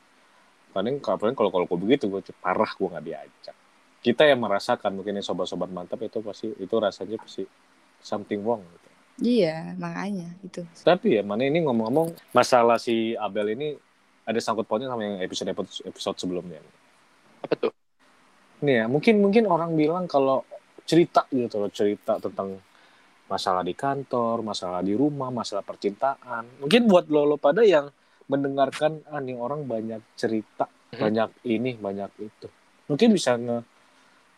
paling paling kalau kalau gue begitu gue parah gue nggak diajak kita yang merasakan mungkin sobat-sobat mantap itu pasti itu rasanya pasti something wrong gitu. iya makanya itu tapi ya mana ini ngomong-ngomong masalah si Abel ini ada sangkut pautnya sama yang episode episode sebelumnya. Apa tuh? Nih ya, mungkin mungkin orang bilang kalau cerita gitu loh, cerita tentang masalah di kantor, masalah di rumah, masalah percintaan. Mungkin buat lo, lo pada yang mendengarkan ah nih orang banyak cerita, Mhm. banyak ini, banyak itu. Mungkin bisa nge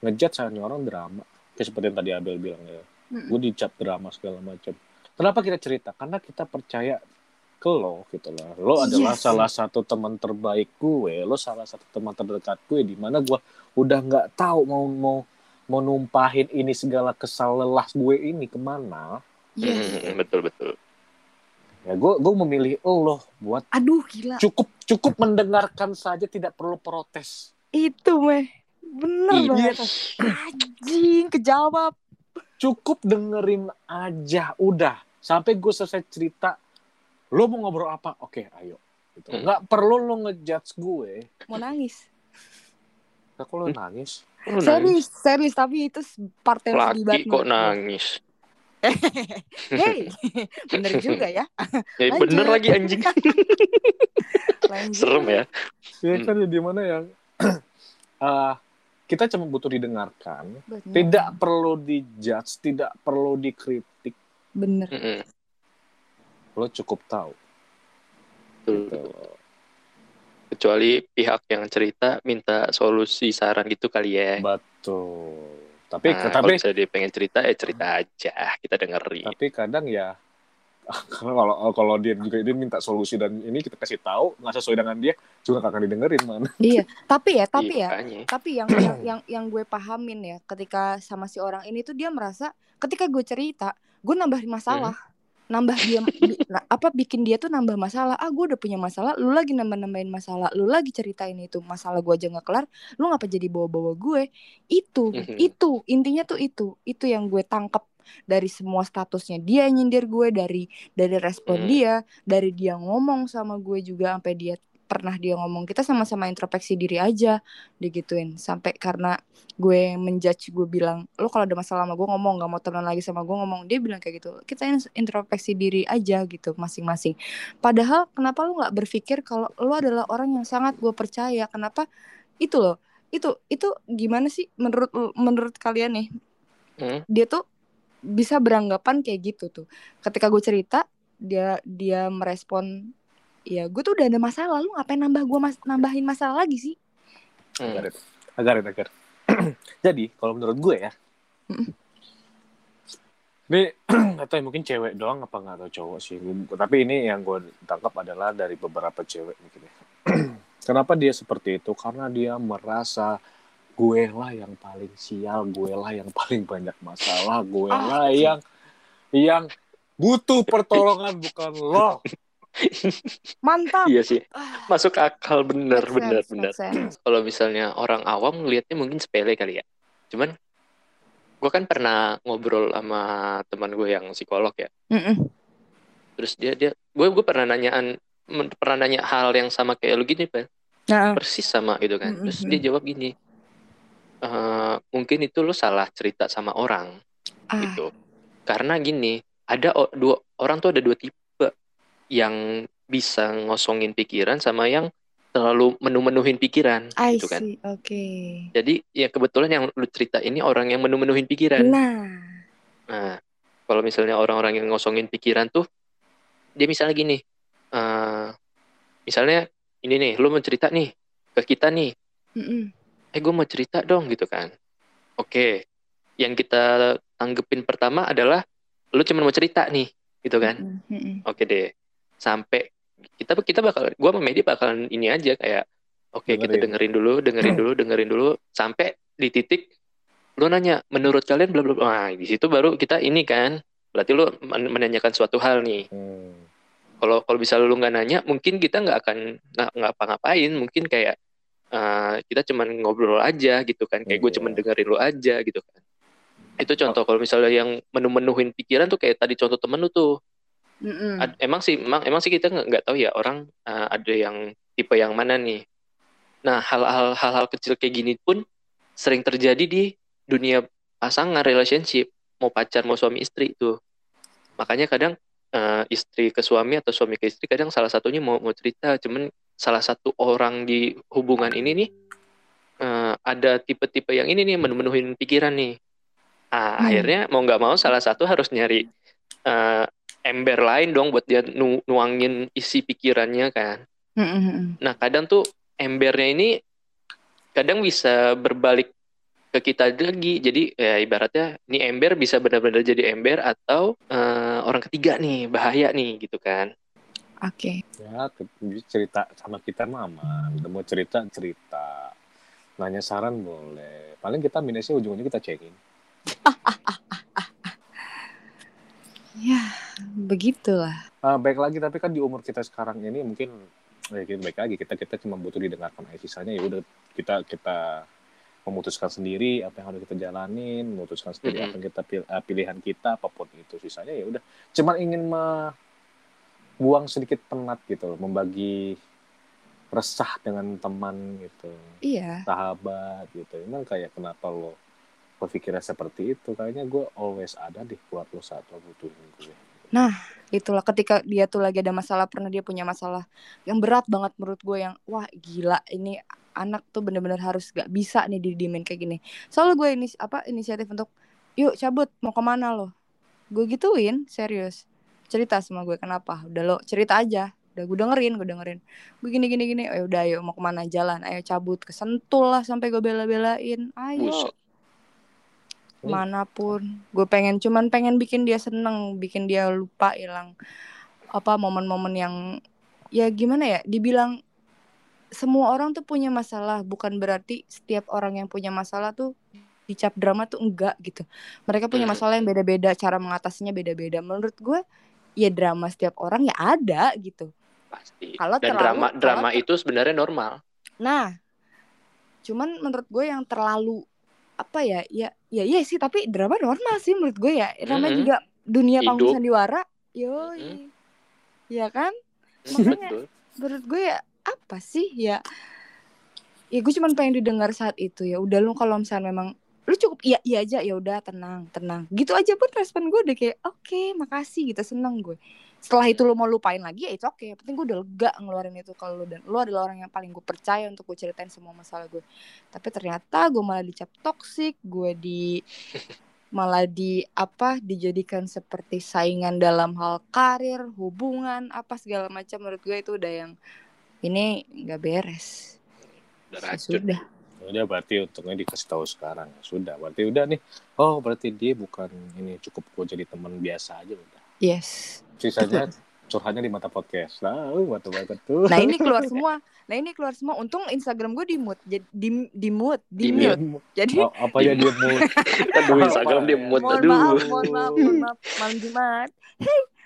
ngejat sama nih orang drama. Kayak seperti yang tadi Abel bilang ya. Mm-mm. Gue dicap drama segala macam. Kenapa kita cerita? Karena kita percaya ke lo gitu loh. Lo adalah Yes. salah satu teman terbaik gue, lo salah satu teman terdekat gue di mana gue udah nggak tahu mau mau mau numpahin ini segala kesal lelah gue ini ke mana. Yes. Mm, betul betul. Ya gue gue memilih lo buat Aduh gila. cukup cukup mendengarkan saja tidak perlu protes. Itu meh. Bener banget. Anjing kejawab. Cukup dengerin aja udah sampai gue selesai cerita. Lo mau ngobrol apa? Oke, ayo. Gitu. Hmm. Nggak perlu lo ngejudge gue. Mau nangis. Kok lo nangis? Lu nangis. Serius, serius tapi itu part yang sedih banget. kok nangis. Hey, bener juga ya. Ya, bener lagi anjing. Serem ya. Ya Hmm. kan ya di mana yang eh, kita cuma butuh didengarkan, Bener. tidak perlu dijudge, tidak perlu dikritik. Bener. Mm-mm. Lo cukup tahu. Betul. Gitu. Kecuali pihak yang cerita minta solusi saran gitu kali ya. Betul. Tapi Nah, tapi kalau dia pengen cerita ya cerita aja kita dengerin. tapi kadang ya kalau kalau dia juga dia minta solusi dan ini kita kasih tahu nggak sesuai dengan dia juga nggak akan didengerin man. Iya, tapi ya, tapi Iya, ya, makanya. tapi yang yang yang yang gue pahamin ya, ketika sama si orang ini tuh dia merasa ketika gue cerita, gue nambahin masalah, nambah dia bi- nah, apa bikin dia tuh nambah masalah. Ah, gue udah punya masalah, lu lagi nambah nambahin masalah, lu lagi ceritain itu masalah gue aja nggak kelar, lu ngapa jadi bawa-bawa gue? Itu, Mhm. itu intinya tuh itu, itu yang gue tangkap dari semua statusnya dia nyindir gue dari dari respon Hmm. dia dari dia ngomong sama gue juga sampai dia pernah dia ngomong kita sama-sama introspeksi diri aja digituin sampai karena gue menjudge gue bilang lo kalau ada masalah sama gue ngomong nggak mau temenan lagi sama gue ngomong dia bilang kayak gitu kita in- introspeksi diri aja gitu masing-masing. Padahal kenapa lo nggak berpikir kalau lo adalah orang yang sangat gue percaya? Kenapa? Itu loh itu itu gimana sih menurut menurut kalian nih? Hmm. dia tuh bisa beranggapan kayak gitu tuh ketika gue cerita dia dia merespon ya gue tuh udah ada masalah lu ngapain nambah gue mas nambahin masalah lagi sih Hmm. Agar agar agar. Jadi kalau menurut gue ya, ini nggak tahu ya, mungkin cewek doang apa nggak tahu cowok sih. Tapi ini yang gue tangkap adalah dari beberapa cewek mungkin ya. Kenapa dia seperti itu? Karena dia merasa gue lah yang paling sial, gue lah yang paling banyak masalah, gue Ah. lah yang yang butuh pertolongan bukan lo. mantap Iya sih. Ah, Masuk akal bener make bener sense, bener. Kalau misalnya orang awam ngelihatnya mungkin sepele kali ya. Cuman gue kan pernah ngobrol sama teman gue yang psikolog ya. Mm-mm. Terus dia dia gue gue pernah nanyaan pernah nanya hal yang sama kayak lu gini Pak. Nah, Persis sama gitu kan. Terus Mm-mm. dia jawab gini. "Eh, mungkin itu lu salah cerita sama orang ah, gitu. Karena gini, ada o- dua orang tuh ada dua tipe yang bisa ngosongin pikiran sama yang terlalu menu-menuhin pikiran I gitu kan. see, oke. Jadi ya kebetulan yang lu cerita ini orang yang menu-menuhin pikiran. Nah, Nah, kalau misalnya orang-orang yang ngosongin pikiran tuh, dia misalnya gini, eh misalnya ini nih, lu mau cerita nih ke kita nih. Eh gue mau cerita dong gitu kan. Oke, yang kita tanggepin pertama adalah lu cuma mau cerita nih, gitu kan. Oke deh, sampai kita kita bakal, gue sama Medi bakalan ini aja kayak, oke kita Dengerin. dengerin dulu, dengerin dulu, dengerin dulu, sampai di titik lu nanya, menurut kalian bla bla bla, nah di situ baru kita ini kan, berarti lu men- menanyakan suatu hal nih. Hmm. Kalau kalau bisa lu nggak nanya, mungkin kita nggak akan nggak nggak apa-ngapain, mungkin kayak eh, kita cuman ngobrol aja gitu kan, kayak gue Iya. cuman dengerin lu aja gitu kan. Itu contoh kalau misalnya yang menu-menuhin pikiran tuh kayak tadi contoh temen lu tuh. Ad- emang sih emang emang sih kita nggak nggak tahu ya orang uh, ada yang tipe yang mana nih. Nah hal-hal hal-hal kecil kayak gini pun sering terjadi di dunia pasangan relationship. Mau pacar mau suami istri tuh. Makanya kadang uh, istri ke suami atau suami ke istri kadang salah satunya mau mau cerita. Cuman salah satu orang di hubungan ini nih eh, ada tipe-tipe yang ini nih memenuhin pikiran nih. Ah, Hmm. akhirnya mau nggak mau salah satu harus nyari eh, ember lain dong buat dia nu- nuangin isi pikirannya kan. Mm-mm. Nah, kadang tuh embernya ini kadang bisa berbalik ke kita lagi. Jadi ya ibaratnya ini ember bisa benar-benar jadi ember atau eh, orang ketiga nih, bahaya nih gitu kan. Oke. Ya, ke- cerita sama kita mama. Udah mau cerita, cerita. Nanya saran boleh. Paling kita minusnya ujung-ujungnya kita cengin. Ya, begitulah. Ah, baik lagi, tapi kan di umur kita sekarang ini mungkin ya kita baik lagi kita kita cuma butuh didengarkan aja sisanya ya udah kita kita memutuskan sendiri apa yang harus kita jalanin memutuskan sendiri Mm-mm. apa yang kita eh, pilihan kita apa pun itu sisanya ya udah cuman ingin buang sedikit penat gitu loh membagi resah dengan teman gitu Iya. sahabat gitu emang kayak kenapa lo berpikirnya seperti itu kayaknya gue always ada di buat lo saat lo butuhin gue Itulah ketika dia tuh lagi ada masalah, pernah dia punya masalah yang berat banget menurut gue yang wah gila ini anak tuh bener-bener harus gak bisa nih didiemin kayak gini. Soalnya gue ini apa inisiatif untuk yuk cabut mau ke mana lo? Gue gituin serius cerita sama gue kenapa? Udah lo cerita aja. Udah gue dengerin, gue dengerin. Gue gini gini gini. Oh, udah ayo mau ke mana jalan? Ayo cabut ke Sentul lah sampai gue bela-belain. Ayo Buset. mana pun gue pengen cuman pengen bikin dia seneng bikin dia lupa hilang apa momen-momen yang ya gimana ya dibilang semua orang tuh punya masalah bukan berarti setiap orang yang punya masalah tuh dicap drama tuh enggak gitu mereka punya Hmm. masalah yang beda-beda cara mengatasinya beda-beda menurut gue ya drama setiap orang ya ada gitu Pasti. Kalau Dan terlalu- drama kalau drama ter- itu sebenarnya normal. Nah, cuman menurut gue yang terlalu apa ya? Ya, ya iya sih. Tapi drama normal sih menurut gue ya. Namanya Mm-mm. juga dunia panggung sandiwara. Yoi, ya kan? Makanya- Betul. Menurut gue ya apa sih ya? Ya gue cuman pengen didengar saat itu ya. Udah lu kalau misalnya memang lu cukup iya iya aja ya udah tenang tenang. Gitu aja pun respon gue udah kayak oke makasih gitu seneng gue setelah itu lu mau lupain lagi ya itu oke yang penting gue udah lega ngeluarin itu. Kalau lu dan lu adalah orang yang paling gue percaya untuk gue ceritain semua masalah gue tapi ternyata gue malah dicap toksik gue di malah di apa dijadikan seperti saingan dalam hal karir hubungan apa segala macam. Menurut gue itu udah yang ini nggak beres. Udah Ya racun. sudah udah berarti untungnya dikasih tahu sekarang ya sudah berarti udah nih oh berarti dia bukan ini cukup gue jadi teman biasa aja udah yes sisanya curhatnya di mata podcast tahu mata banget tuh Nah ini keluar semua. Nah ini keluar semua. Untung Instagram gue di mute, jadi di di mute, di Di mute. Jadi Oh, apa ya dia mau Aduh, Instagram dia mood. mohon Aduh. maaf, mohon maaf, mohon maaf. Malam Jumat.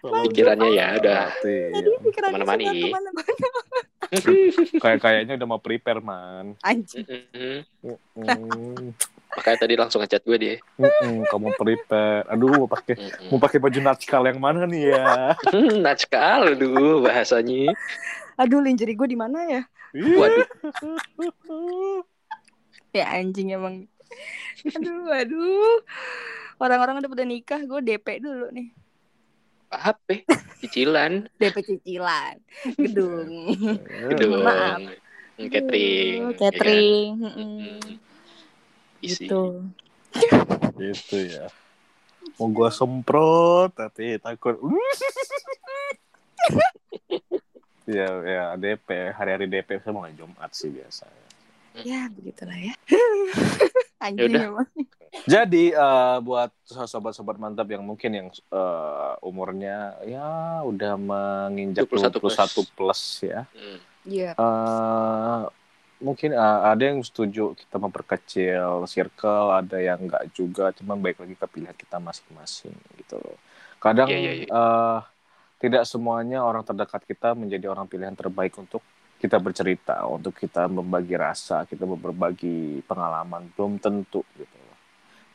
Pikirannya ya udah. Tadi iya. pikirannya ke mana-mana. Kayak kayaknya udah mau prepare man Anjing. Makanya tadi langsung ngechat gue dia. Mm-mm, kamu prepare aduh mau pakai mau pakai baju natskal yang mana nih ya Hmm, Natskal, aduh bahasanya. Aduh lingerie gue di mana ya? Waduh, Ya anjing emang. Aduh, aduh. Orang-orang udah pada nikah, gue DP dulu nih. Apa? Cicilan, DP cicilan. Gedung. gedung, Maaf. catering, Catering. ya kan? Gitu. gitu ya mau gua semprot tapi takut ya ya DP hari-hari DP saya mau Jumat sih biasanya Ya begitulah ya. Ya Anjing emang. jadi eh, buat sobat-sobat mantap yang mungkin yang eh, umurnya ya udah menginjak 21 21 plus, ya Hmm. Iya. eh mungkin eh, ada yang setuju kita memperkecil circle, ada yang enggak juga, cuman baik lagi ke pilihan kita masing-masing gitu loh. Kadang Iya, iya, iya. eh, tidak semuanya orang terdekat kita menjadi orang pilihan terbaik untuk kita bercerita, untuk kita membagi rasa, kita berbagi pengalaman, belum tentu gitu loh.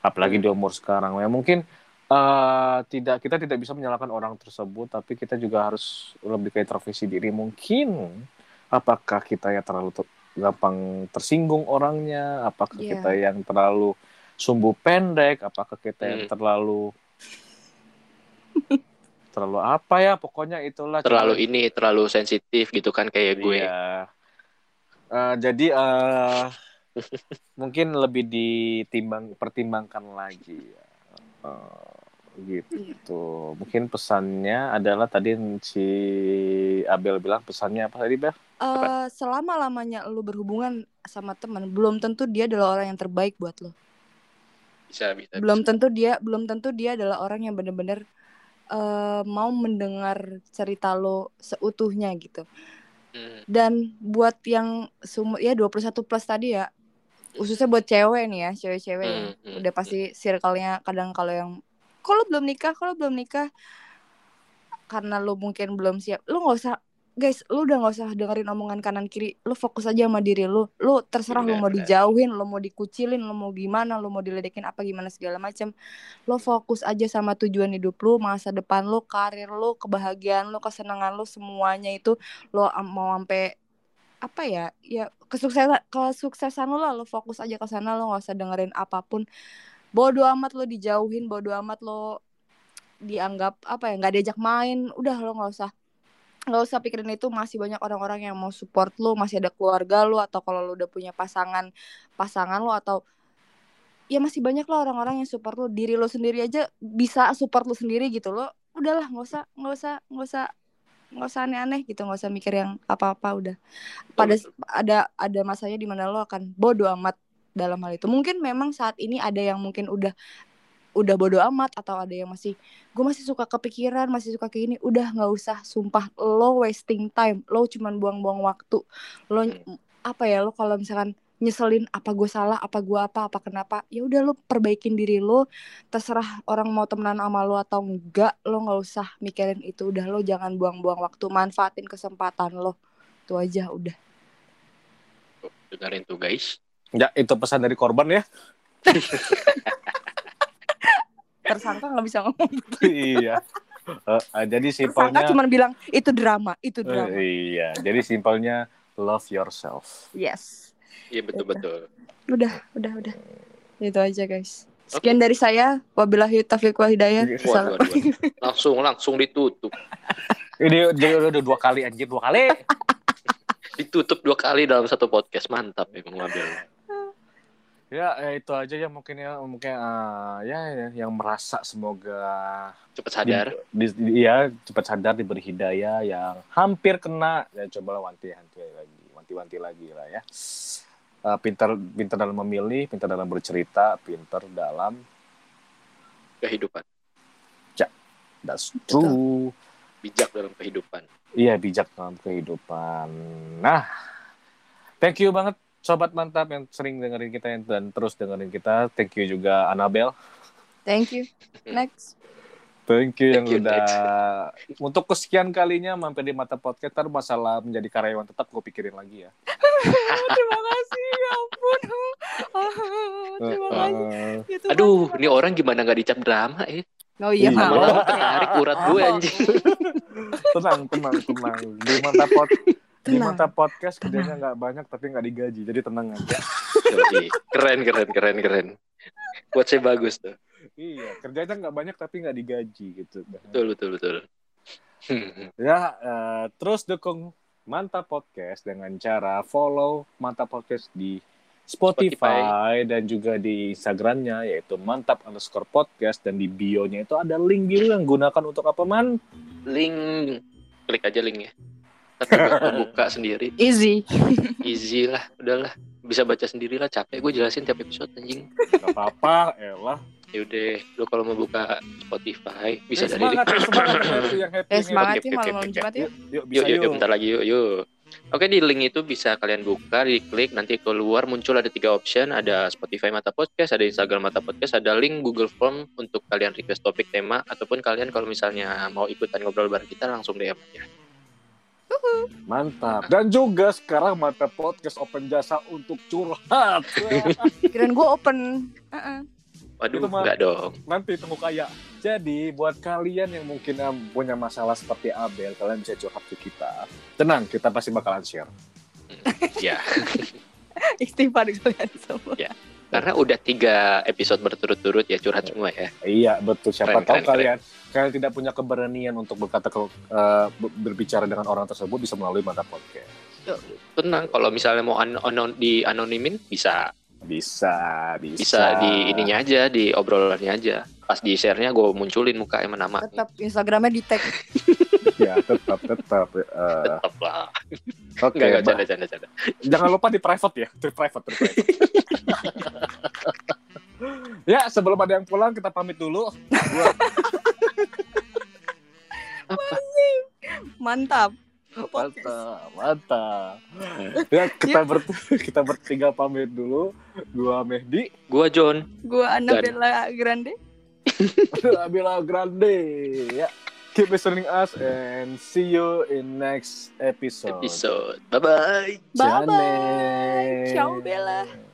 Apalagi di umur sekarang ya mungkin eh, tidak kita tidak bisa menyalahkan orang tersebut, tapi kita juga harus lebih ke introspeksi diri mungkin apakah kita ya terlalu ter- gampang tersinggung orangnya apakah Iya. kita yang terlalu sumbu pendek apakah kita yang Hmm. terlalu terlalu apa ya pokoknya itulah terlalu Cuma- ini terlalu sensitif gitu kan kayak gue Iya. Eh, jadi eh mungkin lebih ditimbang pertimbangkan lagi ya. Eh, gitu. Mungkin pesannya adalah tadi si Abel bilang pesannya apa tadi Bel? Eh, selama lamanya lu berhubungan sama teman, belum tentu dia adalah orang yang terbaik buat lo. bisa bisa Belum bisa. tentu dia, belum tentu dia adalah orang yang benar-benar eh, mau mendengar cerita lo seutuhnya gitu. Hmm, Dan buat yang sum ya 21 plus tadi ya, khususnya buat cewek nih ya, cewek-cewek hmm, hmm, udah pasti circle-nya kadang kalau yang kalau belum nikah, kalau belum nikah? Karena lu mungkin belum siap, lu nggak usah guys, lu udah nggak usah dengerin omongan kanan kiri, lu fokus aja sama diri lu, lu terserah lu Benar, mau benar. dijauhin, lu mau dikucilin, lu mau gimana, lu mau diledekin apa gimana segala macam, lu fokus aja sama tujuan hidup lu, masa depan lu, karir lu, kebahagiaan lu, kesenangan lu, semuanya itu lu mau sampai apa ya? Ya kesuksesan kesuksesan lu lah. Lu fokus aja ke sana lu nggak usah dengerin apa pun. Bodo amat lo dijauhin bodo amat lo dianggap apa ya nggak diajak main. Udah lo nggak usah nggak usah pikirin itu masih banyak orang-orang yang mau support lo masih ada keluarga lo atau kalau lo udah punya pasangan pasangan lo atau ya masih banyak lah orang-orang yang support lo diri lo sendiri aja bisa support lo sendiri gitu lo udahlah nggak usah nggak usah nggak usah nggak usah aneh-aneh gitu nggak usah mikir yang apa-apa udah. Pada ada ada masanya di mana lo akan bodo amat dalam hal itu. Mungkin memang saat ini ada yang mungkin udah udah bodo amat atau ada yang masih gue masih suka kepikiran masih suka kayak gini udah nggak usah sumpah lo wasting time lo cuman buang-buang waktu lo Hmm. apa ya lo kalau misalkan nyeselin apa gue salah apa gue apa apa kenapa ya udah lo perbaikin diri lo terserah orang mau temenan sama lo atau enggak lo nggak usah mikirin itu udah lo jangan buang-buang waktu manfaatin kesempatan lo itu aja udah dengerin tuh guys Ya itu pesan dari korban ya. tersangka nggak bisa ngomong iya. Eh, eh, jadi tersangka simpelnya cuma bilang itu drama itu eh, drama. iya. Jadi simpelnya love yourself. yes. Iya betul betul. Udah udah udah. Itu aja guys. Sekian dari saya. Wabillahi taufiq wal hidayah. Waduh, waduh, langsung langsung ditutup. Ini jadi udah, udah dua kali anjir dua kali. ditutup dua kali dalam satu podcast. Mantap emang Abel Ya, ya itu aja ya mungkin ya mungkin eh, ya, ya yang merasa semoga cepat sadar. di, di- ya cepat sadar diberi hidayah yang hampir kena. Ya cobalah wanti-wanti lagi wanti-wanti lagi lah ya. Eh, pintar pintar dalam memilih pintar dalam bercerita pintar dalam kehidupan. That's true. Bijak dalam kehidupan. Iya bijak dalam kehidupan. Nah thank you banget sobat mantap yang sering dengerin kita yang- dan terus dengerin kita thank you juga Anabel thank you. Next. Thank you yang Thank you, udah untuk kesekian kalinya mampir di mata podcast ntar masalah menjadi karyawan tetap gue pikirin lagi ya. terima kasih ya ampun. Terima kasih. Eh, aduh kan- ini orang gimana nggak dicap drama ya oh iya Iya. mau lama tarik urat gue anjing. Tenang tenang tenang. Di mata pod di Tenang. mata podcast kerjanya nggak banyak tapi nggak digaji jadi tenang aja. Keren keren keren keren buat saya bagus tuh iya kerjanya nggak banyak tapi nggak digaji gitu. betul betul betul. Ya eh, terus dukung Mantap Podcast dengan cara follow Mantap Podcast di Spotify, dan juga di Instagramnya yaitu mantap underscore podcast dan di bio-nya itu ada link biru yang gunakan untuk apa man? link klik aja linknya tapi gue buka sendiri easy easy lah udahlah bisa baca sendiri lah capek gue jelasin tiap episode anjing Gak apa-apa, elah. yaudah lu kalau mau buka Spotify bisa Eh, dari semangat, semangat yang happy, yang happy. eh semangat malam malam jumat yuk Yuk, yuk, yuk, yuk. yuk, bentar lagi yuk, yuk. Oke di link itu bisa kalian buka, diklik nanti keluar muncul ada tiga option, ada Spotify Mata Podcast, ada Instagram Mata Podcast, ada link Google Form untuk kalian request topik tema ataupun kalian kalau misalnya mau ikutan ngobrol bareng kita langsung DM aja. Mantap. Dan juga sekarang Mantap Podcast open jasa untuk curhat. kirain gue open Uh-uh. Waduh, Itu enggak dong. Nanti tunggu kaya. Jadi buat kalian yang mungkin um, punya masalah seperti Abel, kalian bisa curhat ke kita. Tenang, kita pasti bakalan share. Ya, istighfar kalian semua Ya. Karena udah tiga episode berturut-turut ya curhat semua ya. Iya betul. Siapa Keren, tahu keren, kalian kalian tidak punya keberanian untuk berkata ke, eh, berbicara dengan orang tersebut bisa melalui mata podcast. Tenang, kalau misalnya mau an anon di anonimin bisa Bisa, bisa. bisa di ininya aja, di obrolannya aja. Pas di share-nya gue munculin muka emang nama. Tetap Instagramnya di tag. Ya tetap tetap. eh, Tetap lah. Oke. Ba- canda, canda, canda. Jangan lupa di private ya, di private, di private. ya sebelum ada yang pulang kita pamit dulu. Gua Mantap. mantap, mantap. Ya kita ber kita bertiga pamit dulu. Gua Mehdi, Gua John. Gua Annabella Grande. Abila Grande. Ya, keep listening us and see you in next episode. Episode. Bye-bye. Bye-bye. Jane. Ciao, Bella.